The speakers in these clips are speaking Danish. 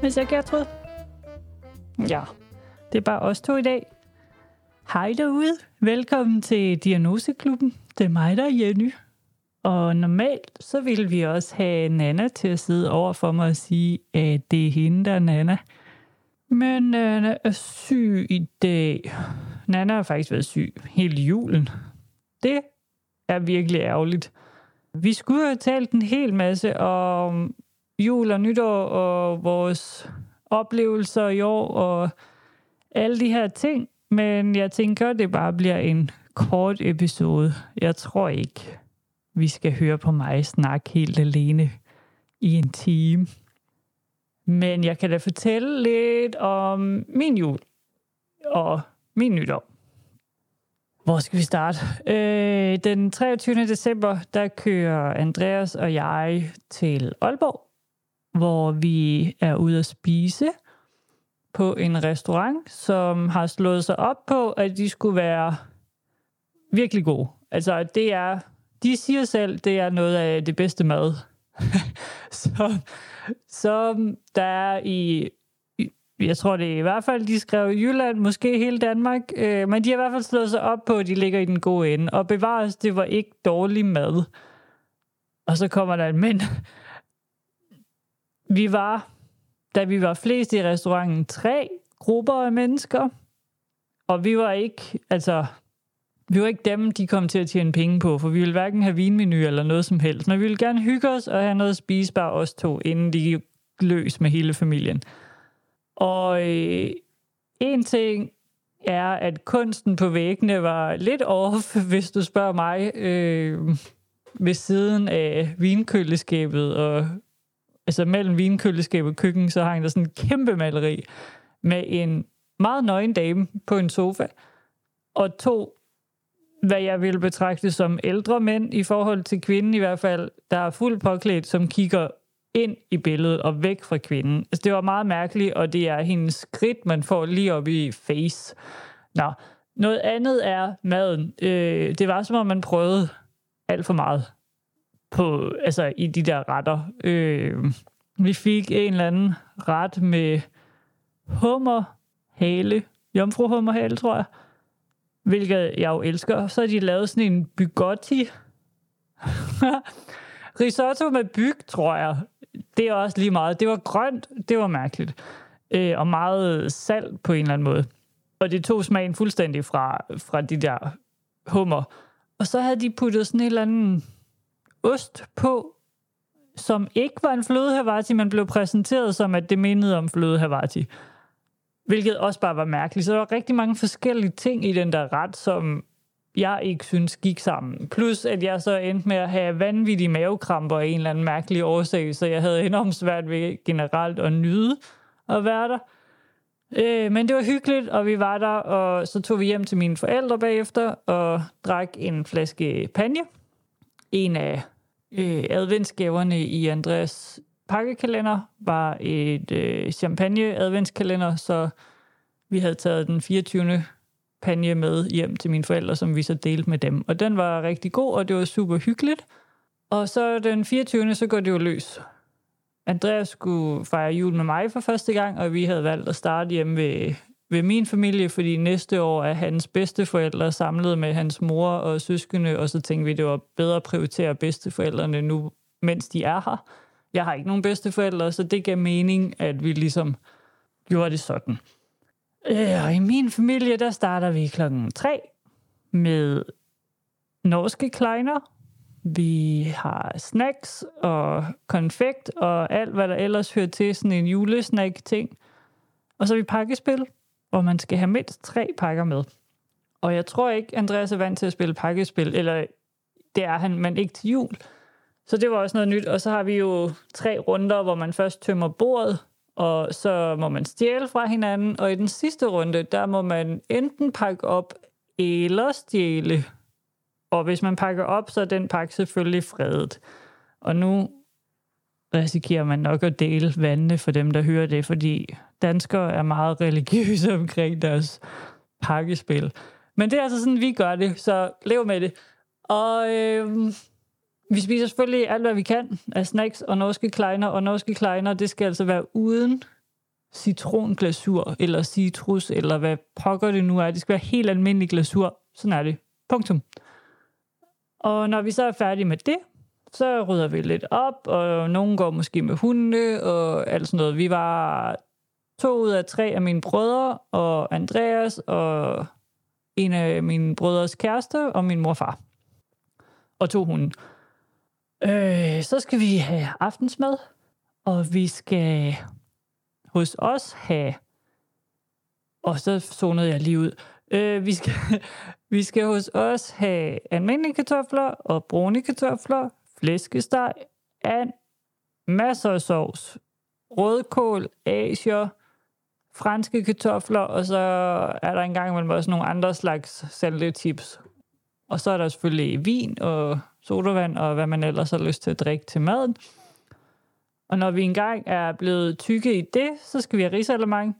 hvis jeg Gertrud. Ja, det er bare os to i dag. Hej derude. Velkommen til Diagnoseklubben. Det er mig, der er Jenny. Og normalt, så ville vi også have Nana til at sidde over for mig og sige, at det er hende, der er Nana. Men Nana er syg i dag. Nana har faktisk været syg hele julen. Det er virkelig ærgerligt. Vi skulle have talt en hel masse om jul og nytår og vores oplevelser i år og alle de her ting. Men jeg tænker, det bare bliver en kort episode. Jeg tror ikke, vi skal høre på mig snakke helt alene i en time. Men jeg kan da fortælle lidt om min jul og min nytår. Hvor skal vi starte? Øh, den 23. december, der kører Andreas og jeg til Aalborg, hvor vi er ude at spise på en restaurant, som har slået sig op på, at de skulle være virkelig gode. Altså, det er, de siger selv, det er noget af det bedste mad. så, så der er i jeg tror det er i hvert fald, de skrev Jylland, måske hele Danmark, øh, men de har i hvert fald slået sig op på, at de ligger i den gode ende. Og bevares, det var ikke dårlig mad. Og så kommer der en mænd. Vi var, da vi var flest i restauranten, tre grupper af mennesker. Og vi var ikke, altså, vi var ikke dem, de kom til at tjene penge på, for vi ville hverken have vinmenu eller noget som helst. Men vi ville gerne hygge os og have noget at spise bare os to, inden de løs med hele familien. Og øh, en ting er, at kunsten på væggene var lidt off, hvis du spørger mig, øh, ved siden af vinkøleskabet. Og, altså mellem vinkøleskabet og køkken, så hang der sådan en kæmpe maleri med en meget nøgen dame på en sofa. Og to, hvad jeg ville betragte som ældre mænd i forhold til kvinden i hvert fald, der er fuldt påklædt, som kigger ind i billedet og væk fra kvinden. Altså, det var meget mærkeligt, og det er hendes skridt, man får lige op i face. Nå, noget andet er maden. Øh, det var som om, man prøvede alt for meget på, altså, i de der retter. Øh, vi fik en eller anden ret med hummer, hale, jomfruhummerhale, tror jeg, hvilket jeg jo elsker. Så har de lavet sådan en bygotti. Risotto med byg, tror jeg det er også lige meget. Det var grønt, det var mærkeligt. Øh, og meget salt på en eller anden måde. Og det tog smagen fuldstændig fra, fra de der hummer. Og så havde de puttet sådan en eller anden ost på, som ikke var en fløde men blev præsenteret som, at det mindede om fløde Hvilket også bare var mærkeligt. Så der var rigtig mange forskellige ting i den der ret, som jeg ikke synes gik sammen. Plus at jeg så endte med at have vanvittige mavekramper af en eller anden mærkelig årsag, så jeg havde enormt svært ved generelt at nyde at være der. Øh, men det var hyggeligt, og vi var der, og så tog vi hjem til mine forældre bagefter og drak en flaske panje. En af øh, adventsgaverne i Andreas pakkekalender var et øh, champagne adventskalender, så vi havde taget den 24 panje med hjem til mine forældre, som vi så delte med dem. Og den var rigtig god, og det var super hyggeligt. Og så den 24. så går det jo løs. Andreas skulle fejre jul med mig for første gang, og vi havde valgt at starte hjemme ved, ved min familie, fordi næste år er hans bedsteforældre samlet med hans mor og søskende, og så tænkte vi, det var bedre at prioritere bedsteforældrene nu, mens de er her. Jeg har ikke nogen bedsteforældre, så det gav mening, at vi ligesom gjorde det sådan. Øh, og i min familie, der starter vi klokken 3 med norske kleiner. Vi har snacks og konfekt og alt, hvad der ellers hører til sådan en julesnack-ting. Og så har vi pakkespil, hvor man skal have mindst tre pakker med. Og jeg tror ikke, Andreas er vant til at spille pakkespil, eller det er han, men ikke til jul. Så det var også noget nyt. Og så har vi jo tre runder, hvor man først tømmer bordet, og så må man stjæle fra hinanden, og i den sidste runde, der må man enten pakke op eller stjæle. Og hvis man pakker op, så er den pakke selvfølgelig fredet. Og nu risikerer man nok at dele vandene for dem, der hører det, fordi danskere er meget religiøse omkring deres pakkespil. Men det er altså sådan, vi gør det, så lev med det. Og øh, vi spiser selvfølgelig alt, hvad vi kan af snacks og norske kleiner, og norske kleiner, det skal altså være uden citronglasur, eller citrus, eller hvad pokker det nu er. Det skal være helt almindelig glasur. Sådan er det. Punktum. Og når vi så er færdige med det, så rydder vi lidt op, og nogen går måske med hunde og alt sådan noget. Vi var to ud af tre af mine brødre, og Andreas, og en af mine brødres kæreste, og min morfar. Og to hunde. Øh, så skal vi have aftensmad, og vi skal hos os have... Og så zonede jeg lige ud. Øh, vi, skal, vi skal hos os have almindelige kartofler og brune kartofler, flæskesteg, and, masser af sovs, rødkål, asier, franske kartofler, og så er der engang imellem også nogle andre slags saltetips. Og så er der selvfølgelig vin og sodavand og hvad man ellers har lyst til at drikke til maden. Og når vi engang er blevet tykke i det, så skal vi have risalemang.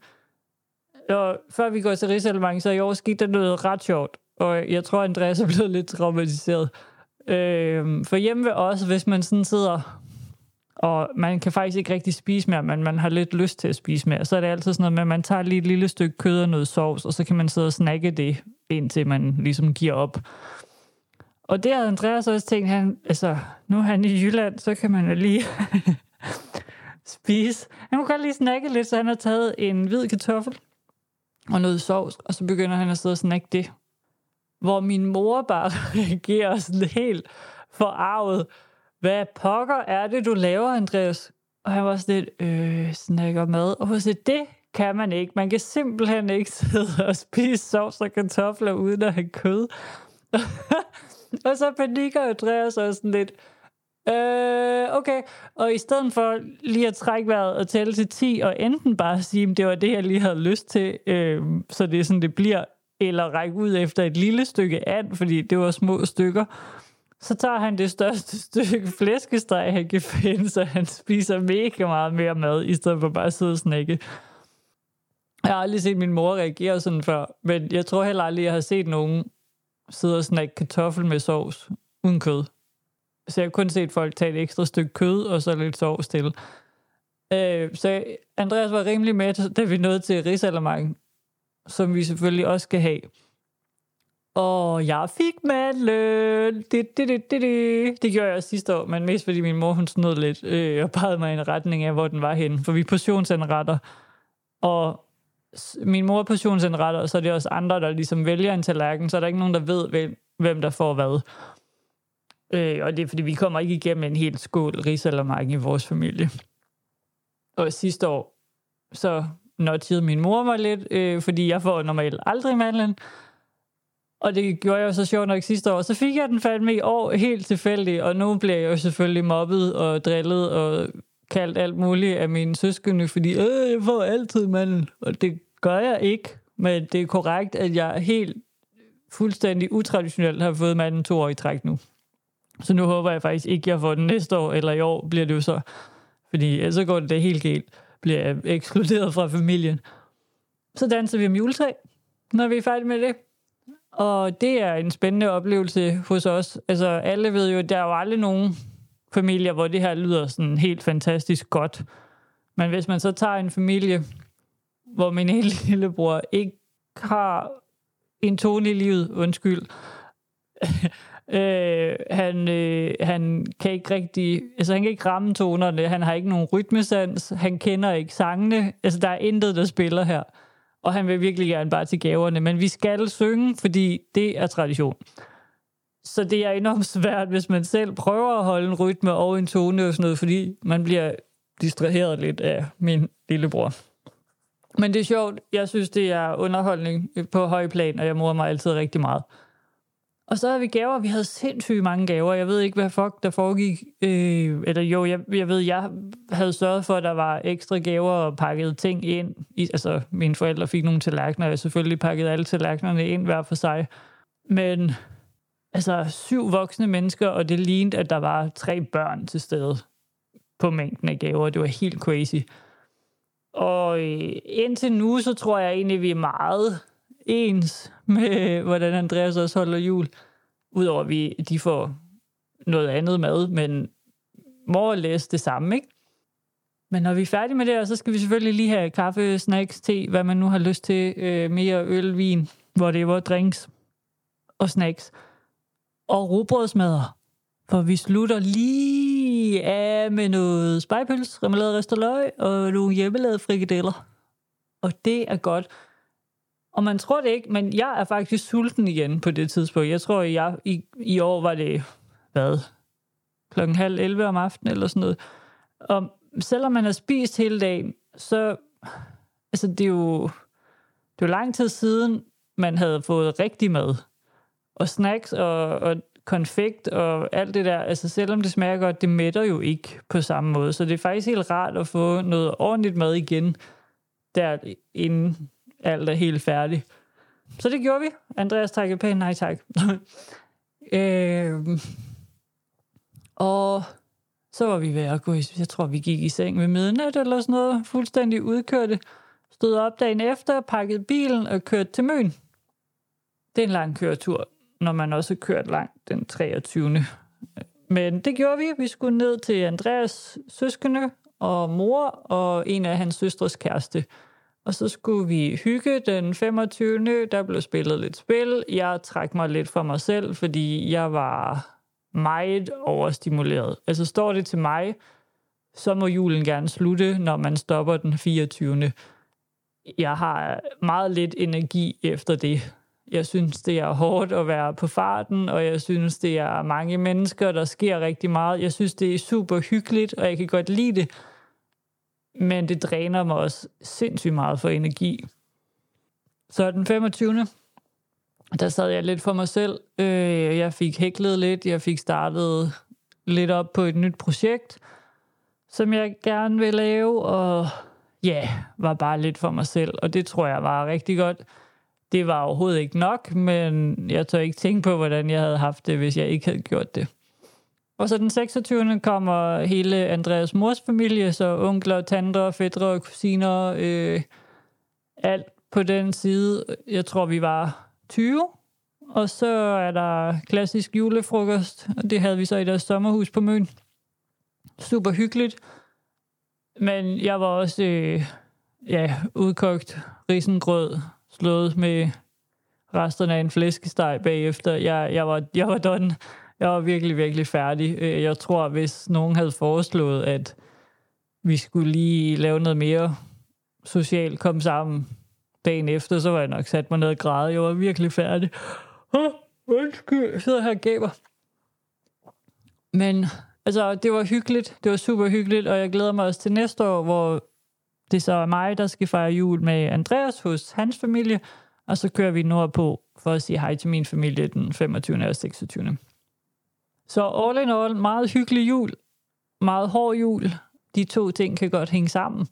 Og før vi går til risalemang, så i år skete der noget ret sjovt. Og jeg tror, Andreas er blevet lidt traumatiseret. Øh, for hjemme ved os, hvis man sådan sidder, og man kan faktisk ikke rigtig spise mere, men man har lidt lyst til at spise mere, så er det altid sådan noget med, at man tager lige et lille stykke kød og noget sovs, og så kan man sidde og snakke det, indtil man ligesom giver op. Og det har Andreas også tænkt, han, altså, nu er han i Jylland, så kan man jo lige spise. Han kunne godt lige snakke lidt, så han har taget en hvid kartoffel og noget sovs, og så begynder han at sidde og snakke det hvor min mor bare reagerer sådan helt forarvet. Hvad pokker er det, du laver, Andreas? Og han var sådan lidt, øh, snakker mad. Og hun sagde, det kan man ikke. Man kan simpelthen ikke sidde og spise sovs og kartofler uden at have kød. og så panikker Andreas også sådan lidt, Øh, okay. Og i stedet for lige at trække vejret og tælle til 10, og enten bare sige, at det var det, jeg lige havde lyst til, øh, så det er sådan, det bliver, eller række ud efter et lille stykke and, fordi det var små stykker, så tager han det største stykke flæskesteg, han kan finde, så han spiser mega meget mere mad, i stedet for bare at sidde og snakke. Jeg har aldrig set min mor reagere sådan før, men jeg tror heller aldrig, jeg har set nogen sidde og snakke kartoffel med sovs uden kød. Så jeg har kun set folk tage et ekstra stykke kød, og så lidt sovs til. Øh, så Andreas var rimelig med, da vi nåede til risalemang som vi selvfølgelig også skal have. Og jeg fik mandløn. Det, det, det, det, det. det gjorde jeg også sidste år, men mest fordi min mor hun snød lidt øh, og pegede mig i en retning af, hvor den var henne. For vi er portionsanretter, og min mor er portionsanretter, og så er det også andre, der ligesom vælger en tallerken, så er der ikke nogen, der ved, hvem, hvem der får hvad. Øh, og det er fordi, vi kommer ikke igennem en helt skål risalamang i vores familie. Og sidste år, så nudgede min mor mig lidt, øh, fordi jeg får normalt aldrig mandlen. Og det gjorde jeg jo så sjovt nok sidste år. Så fik jeg den fandme i år helt tilfældigt, og nu bliver jeg jo selvfølgelig mobbet og drillet og kaldt alt muligt af mine søskende, fordi øh, jeg får altid mandlen. Og det gør jeg ikke, men det er korrekt, at jeg helt fuldstændig utraditionelt har fået manden to år i træk nu. Så nu håber jeg faktisk ikke, at jeg får den næste år, eller i år bliver det jo så. Fordi så går det da helt galt bliver ekskluderet fra familien. Så danser vi om juletræ, når vi er færdige med det. Og det er en spændende oplevelse hos os. Altså, alle ved jo, at der er jo aldrig nogen familier, hvor det her lyder sådan helt fantastisk godt. Men hvis man så tager en familie, hvor min ene lillebror ikke har en tone i livet, undskyld, Øh, han, øh, han kan ikke rigtig, altså han kan ikke ramme tonerne, han har ikke nogen rytmesans, han kender ikke sangene, altså der er intet, der spiller her. Og han vil virkelig gerne bare til gaverne, men vi skal synge, fordi det er tradition. Så det er enormt svært, hvis man selv prøver at holde en rytme og en tone og sådan noget, fordi man bliver distraheret lidt af min lillebror. Men det er sjovt. Jeg synes, det er underholdning på høj plan, og jeg morer mig altid rigtig meget. Og så havde vi gaver. Vi havde sindssygt mange gaver. Jeg ved ikke, hvad fuck der foregik. Øh, eller jo, jeg, jeg ved, jeg havde sørget for, at der var ekstra gaver og pakket ting ind. I, altså, mine forældre fik nogle tallerkener, og jeg selvfølgelig pakkede alle tallerkenerne ind hver for sig. Men altså, syv voksne mennesker, og det lignede, at der var tre børn til stede på mængden af gaver. Det var helt crazy. Og øh, indtil nu, så tror jeg egentlig, vi er meget ens med, hvordan Andreas også holder jul. Udover at vi, de får noget andet mad, men more or less det samme, ikke? Men når vi er færdige med det, så skal vi selvfølgelig lige have kaffe, snacks, te, hvad man nu har lyst til. Øh, mere øl, vin, hvor det var drinks og snacks. Og robrødsmadder. For vi slutter lige af med noget spejpøls, remoulade ristet og nogle hjemmelavede frikadeller. Og det er godt. Og man tror det ikke, men jeg er faktisk sulten igen på det tidspunkt. Jeg tror, jeg, i, i år var det, hvad, klokken halv 11 om aftenen eller sådan noget. Og selvom man har spist hele dagen, så altså det er jo, det er jo lang tid siden, man havde fået rigtig mad. Og snacks og, og konfekt og alt det der, altså selvom det smager godt, det mætter jo ikke på samme måde. Så det er faktisk helt rart at få noget ordentligt mad igen, der inden alt er helt færdigt. Så det gjorde vi. Andreas takkede pænt nej tak. øh, og så var vi ved at gå i, jeg tror, vi gik i seng ved midnat eller sådan noget, fuldstændig udkørte. Stod op dagen efter, pakkede bilen og kørte til Møn. Det er en lang køretur, når man også har kørt langt den 23. Men det gjorde vi. Vi skulle ned til Andreas søskende og mor og en af hans søstres kæreste. Og så skulle vi hygge den 25. Der blev spillet lidt spil. Jeg trak mig lidt for mig selv, fordi jeg var meget overstimuleret. Altså står det til mig, så må julen gerne slutte, når man stopper den 24. Jeg har meget lidt energi efter det. Jeg synes, det er hårdt at være på farten, og jeg synes, det er mange mennesker, der sker rigtig meget. Jeg synes, det er super hyggeligt, og jeg kan godt lide det. Men det dræner mig også sindssygt meget for energi. Så den 25 der sad jeg lidt for mig selv. Øh, jeg fik hæklet lidt, jeg fik startet lidt op på et nyt projekt, som jeg gerne vil lave, og ja, var bare lidt for mig selv, og det tror jeg var rigtig godt. Det var overhovedet ikke nok, men jeg tør ikke tænke på, hvordan jeg havde haft det, hvis jeg ikke havde gjort det. Og så den 26. kommer hele Andreas mors familie, så onkler, tanter, fædre kusiner, øh, alt på den side. Jeg tror, vi var 20. Og så er der klassisk julefrokost, og det havde vi så i deres sommerhus på Møn. Super hyggeligt. Men jeg var også øh, ja, udkogt risengrød, slået med resterne af en flæskesteg bagefter. Jeg, jeg, var, jeg var done. Jeg var virkelig, virkelig færdig. Øh, jeg tror, hvis nogen havde foreslået, at vi skulle lige lave noget mere socialt, komme sammen, dagen efter, så var jeg nok sat mig ned og græde. Jeg var virkelig færdig. Åh, undskyld, jeg sidder her og gaber. Men altså, det var hyggeligt. Det var super hyggeligt, og jeg glæder mig også til næste år, hvor det så er mig, der skal fejre jul med Andreas hos hans familie, og så kører vi nordpå for at sige hej til min familie den 25. og 26. Så all in all, meget hyggelig jul, meget hård jul. De to ting kan godt hænge sammen.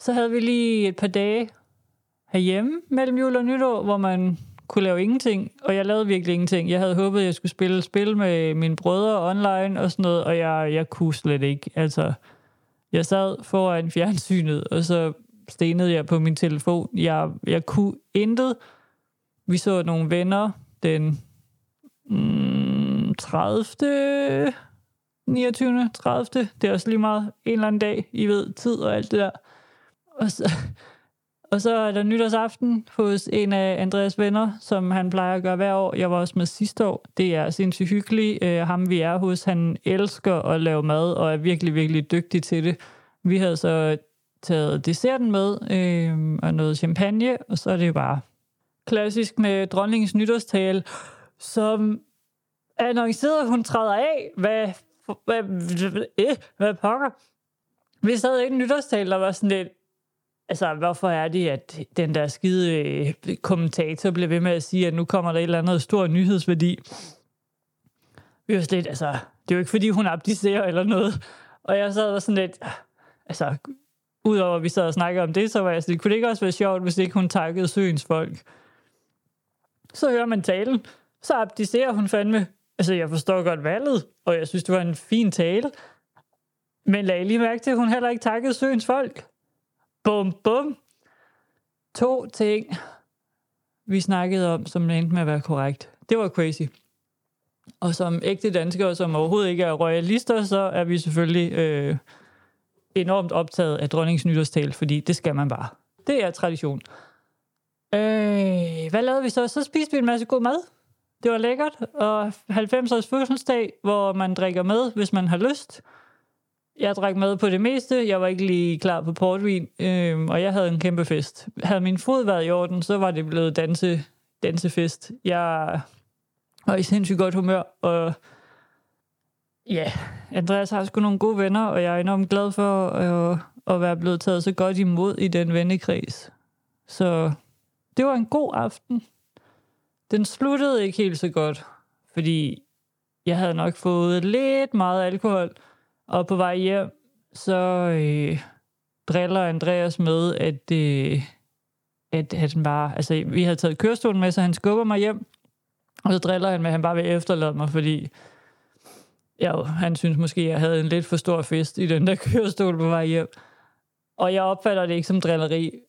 Så havde vi lige et par dage, herhjemme mellem jul og nytår, hvor man kunne lave ingenting, og jeg lavede virkelig ingenting. Jeg havde håbet, at jeg skulle spille spil med mine brødre online og sådan noget, og jeg, jeg kunne slet ikke. Altså, jeg sad foran fjernsynet, og så stenede jeg på min telefon. Jeg, jeg kunne intet. Vi så nogle venner den mm, 30. 29. 30. Det er også lige meget en eller anden dag, I ved, tid og alt det der. Og så, og så er der nytårsaften hos en af Andreas venner, som han plejer at gøre hver år. Jeg var også med sidste år. Det er sindssygt hyggeligt. Uh, ham vi er hos, han elsker at lave mad og er virkelig, virkelig dygtig til det. Vi havde så taget desserten med øh, og noget champagne, og så er det bare klassisk med dronningens nytårstale, som annoncerede, hun træder af. Hvad, hvad, hvad, hvad, pokker? Vi sad ikke en nytårstal, der var sådan lidt, Altså, hvorfor er det, at den der skide øh, kommentator bliver ved med at sige, at nu kommer der et eller andet stor nyhedsværdi? Vi var slet, altså, det er jo ikke, fordi hun abdicerer eller noget. Og jeg sad og sådan lidt, altså, udover at vi sad og snakkede om det, så var jeg sådan, kunne det ikke også være sjovt, hvis ikke hun takkede søens folk? Så hører man talen, så abdicerer hun fandme. Altså, jeg forstår godt valget, og jeg synes, det var en fin tale. Men lad lige mærke til, at hun heller ikke takkede søens folk. Bum, bum. To ting, vi snakkede om, som endte med at være korrekt. Det var crazy. Og som ægte danskere, som overhovedet ikke er royalister, så er vi selvfølgelig øh, enormt optaget af dronningens nytårstal, fordi det skal man bare. Det er tradition. Øh, hvad lavede vi så? Så spiste vi en masse god mad. Det var lækkert. Og 90-års fødselsdag, hvor man drikker med, hvis man har lyst. Jeg drak med på det meste. Jeg var ikke lige klar på portvin, øh, og jeg havde en kæmpe fest. Havde min fod været i orden, så var det blevet danse, dansefest. Jeg var i sindssygt godt humør, og ja, Andreas har sgu nogle gode venner, og jeg er enormt glad for at, at være blevet taget så godt imod i den vennekreds. Så det var en god aften. Den sluttede ikke helt så godt, fordi jeg havde nok fået lidt meget alkohol, og på vej hjem, så øh, driller Andreas med, at, øh, at han bare, altså vi havde taget kørestolen med, så han skubber mig hjem, og så driller han med, at han bare vil efterlade mig, fordi ja, han synes måske, at jeg havde en lidt for stor fest i den der kørestol på vej hjem. Og jeg opfatter det ikke som drilleri.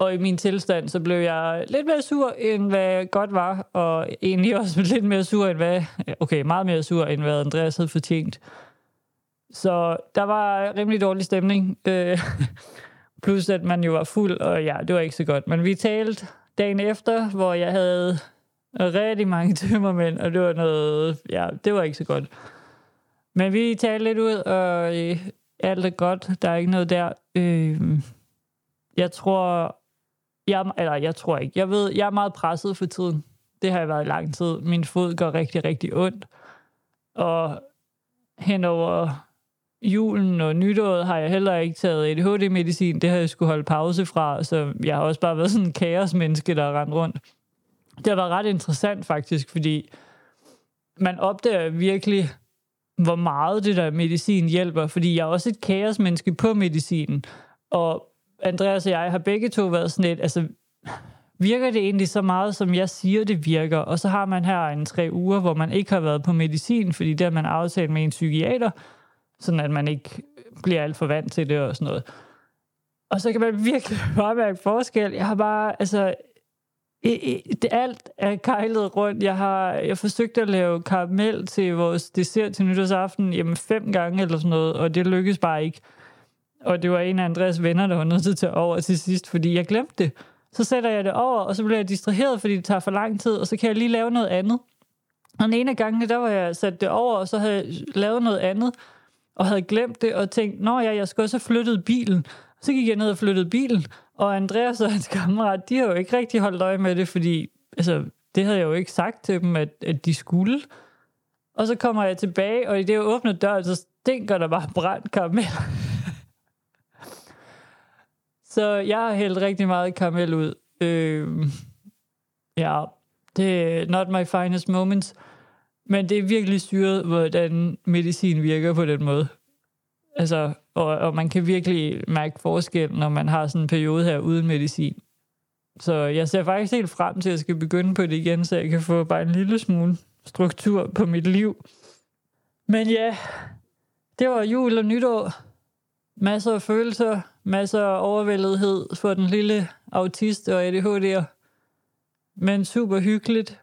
Og i min tilstand, så blev jeg lidt mere sur, end hvad godt var, og egentlig også lidt mere sur, end hvad... Okay, meget mere sur, end hvad Andreas havde fortjent. Så der var rimelig dårlig stemning. Øh, plus at man jo var fuld, og ja, det var ikke så godt. Men vi talte dagen efter, hvor jeg havde rigtig mange tømmermænd, og det var noget... Ja, det var ikke så godt. Men vi talte lidt ud, og øh, alt er godt. Der er ikke noget der. Øh, jeg tror... Jeg, eller jeg tror ikke. Jeg ved, jeg er meget presset for tiden. Det har jeg været i lang tid. Min fod går rigtig, rigtig ondt. Og hen over julen og nytåret har jeg heller ikke taget ADHD-medicin. Det har jeg skulle holde pause fra, så jeg har også bare været sådan en kaosmenneske, der er rendt rundt. Det har været ret interessant faktisk, fordi man opdager virkelig, hvor meget det der medicin hjælper, fordi jeg er også et kaosmenneske på medicinen, og Andreas og jeg har begge to været sådan lidt, altså, virker det egentlig så meget, som jeg siger, det virker? Og så har man her en tre uger, hvor man ikke har været på medicin, fordi det har man aftalt med en psykiater, sådan at man ikke bliver alt for vant til det og sådan noget. Og så kan man virkelig bare mærke forskel. Jeg har bare, altså, det alt er kejlet rundt. Jeg har jeg forsøgt at lave karamel til vores dessert til nytårsaften jamen fem gange eller sådan noget, og det lykkedes bare ikke. Og det var en af Andreas venner, der var nødt til at tage over til sidst, fordi jeg glemte det. Så sætter jeg det over, og så bliver jeg distraheret, fordi det tager for lang tid, og så kan jeg lige lave noget andet. Og den ene af gangene, der var jeg sat det over, og så havde jeg lavet noget andet, og havde glemt det, og tænkt, nå ja, jeg skal også have flyttet bilen. Så gik jeg ned og flyttede bilen, og Andreas og hans kammerat, de har jo ikke rigtig holdt øje med det, fordi altså, det havde jeg jo ikke sagt til dem, at, at de skulle. Og så kommer jeg tilbage, og i det jeg åbner døren, så stinker der bare brændt karamel så jeg har hældt rigtig meget karamel ud. Øh, ja, det er not my finest moments. Men det er virkelig syret, hvordan medicin virker på den måde. Altså, og, og man kan virkelig mærke forskel, når man har sådan en periode her uden medicin. Så jeg ser faktisk helt frem til, at jeg skal begynde på det igen, så jeg kan få bare en lille smule struktur på mit liv. Men ja, det var jul og nytår. Masser af følelser, masser af overvældethed for den lille autist og ADHD'er. Men super hyggeligt.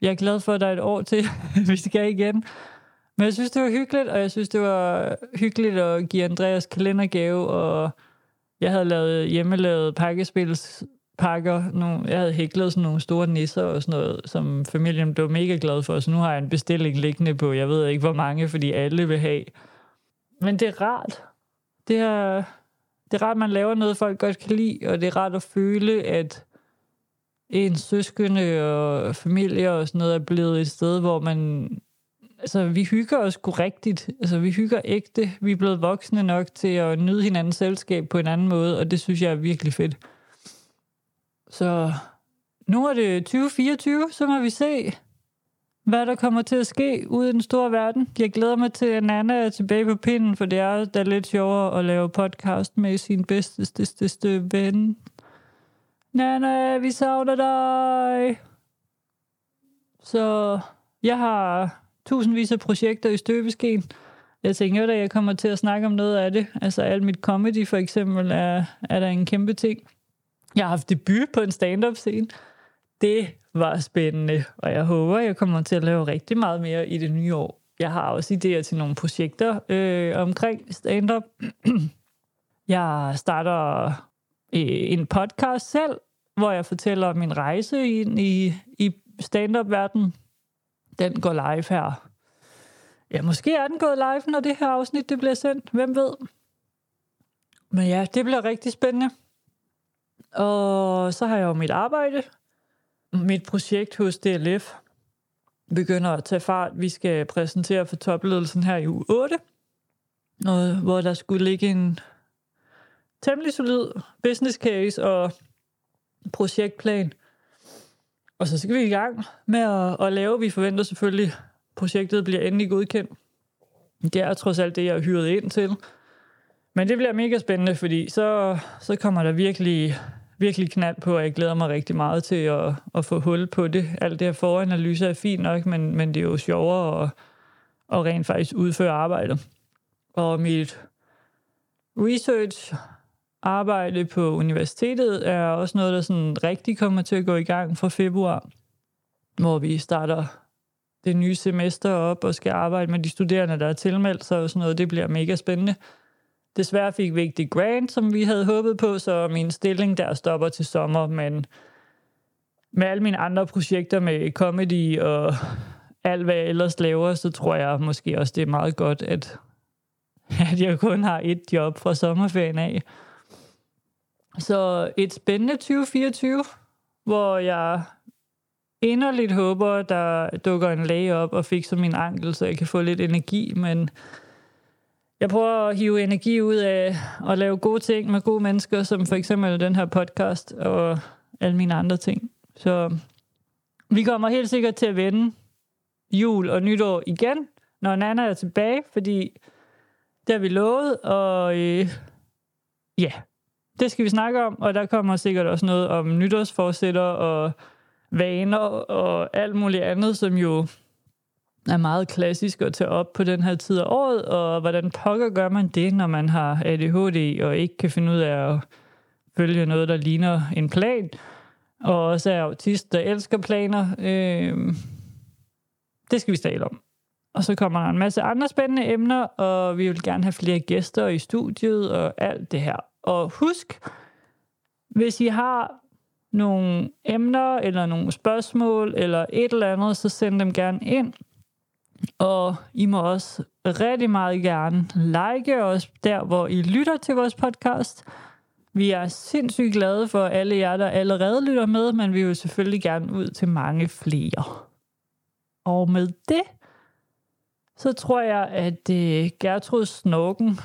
Jeg er glad for, at der er et år til, vi skal igen. Men jeg synes, det var hyggeligt, og jeg synes, det var hyggeligt at give Andreas kalendergave, og jeg havde lavet hjemmelavet pakkespilspakker. Nogle, jeg havde hæklet sådan nogle store nisser og sådan noget, som familien blev mega glad for, så nu har jeg en bestilling liggende på, jeg ved ikke hvor mange, fordi alle vil have. Men det er rart. Det er, det er rart, at man laver noget, folk godt kan lide, og det er rart at føle, at ens søskende og familie og sådan noget er blevet et sted, hvor man altså, vi hygger os sgu rigtigt. Altså, vi hygger ægte. Vi er blevet voksne nok til at nyde hinandens selskab på en anden måde, og det synes jeg er virkelig fedt. Så nu er det 2024, så må vi se, hvad der kommer til at ske ude i den store verden. Jeg glæder mig til, at Nana er tilbage på pinden, for det er da lidt sjovere at lave podcast med sin bedste ven. Nana, vi savner dig! Så jeg har tusindvis af projekter i støbeskeen. Jeg tænker da, jeg kommer til at snakke om noget af det. Altså alt mit comedy for eksempel er, er der en kæmpe ting. Jeg har haft debut på en stand-up scene. Det var spændende, og jeg håber, jeg kommer til at lave rigtig meget mere i det nye år. Jeg har også idéer til nogle projekter øh, omkring stand-up. Jeg starter øh, en podcast selv, hvor jeg fortæller om min rejse ind i, i stand-up-verdenen. Den går live her. Ja, måske er den gået live, når det her afsnit det bliver sendt. Hvem ved? Men ja, det bliver rigtig spændende. Og så har jeg jo mit arbejde. Mit projekt hos DLF begynder at tage fart. Vi skal præsentere for topledelsen her i uge 8, og hvor der skulle ligge en temmelig solid business case og projektplan. Og så skal vi i gang med at, at lave. Vi forventer selvfølgelig, at projektet bliver endelig godkendt. Det er trods alt det, jeg er hyret ind til. Men det bliver mega spændende, fordi så, så kommer der virkelig, virkelig knald på, og jeg glæder mig rigtig meget til at, at få hul på det. Alt det her foranalyse er fint nok, men, men det er jo sjovere at, at rent faktisk udføre arbejdet. Og mit research arbejde på universitetet er også noget, der sådan rigtig kommer til at gå i gang fra februar, hvor vi starter det nye semester op og skal arbejde med de studerende, der er tilmeldt sig og sådan noget. Det bliver mega spændende. Desværre fik vi ikke det grant, som vi havde håbet på, så min stilling der stopper til sommer, men med alle mine andre projekter med comedy og alt, hvad jeg ellers laver, så tror jeg måske også, det er meget godt, at, at jeg kun har et job fra sommerferien af. Så et spændende 2024, hvor jeg inderligt håber, der dukker en læge op og fikser min ankel, så jeg kan få lidt energi, men jeg prøver at hive energi ud af at lave gode ting med gode mennesker, som for eksempel den her podcast og alle mine andre ting. Så vi kommer helt sikkert til at vende jul og nytår igen, når Nana er tilbage, fordi det har vi lovet, og øh, ja, det skal vi snakke om, og der kommer sikkert også noget om nytårsforsætter og vaner og alt muligt andet, som jo er meget klassisk at tage op på den her tid af året, og hvordan pokker gør man det, når man har ADHD og ikke kan finde ud af at følge noget, der ligner en plan, og også er autist, der elsker planer. Øh, det skal vi tale om. Og så kommer der en masse andre spændende emner, og vi vil gerne have flere gæster i studiet og alt det her. Og husk, hvis I har nogle emner eller nogle spørgsmål eller et eller andet, så send dem gerne ind. Og I må også rigtig meget gerne like os der, hvor I lytter til vores podcast. Vi er sindssygt glade for alle jer, der allerede lytter med, men vi vil selvfølgelig gerne ud til mange flere. Og med det, så tror jeg, at øh, Gertrud Snorken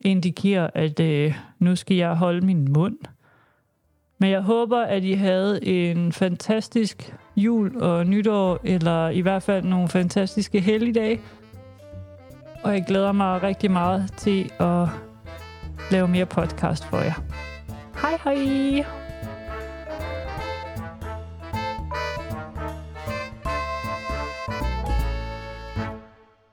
indikerer, at øh, nu skal jeg holde min mund. Men jeg håber, at I havde en fantastisk jul og nytår, eller i hvert fald nogle fantastiske helligdage. Og jeg glæder mig rigtig meget til at lave mere podcast for jer. Hej hej!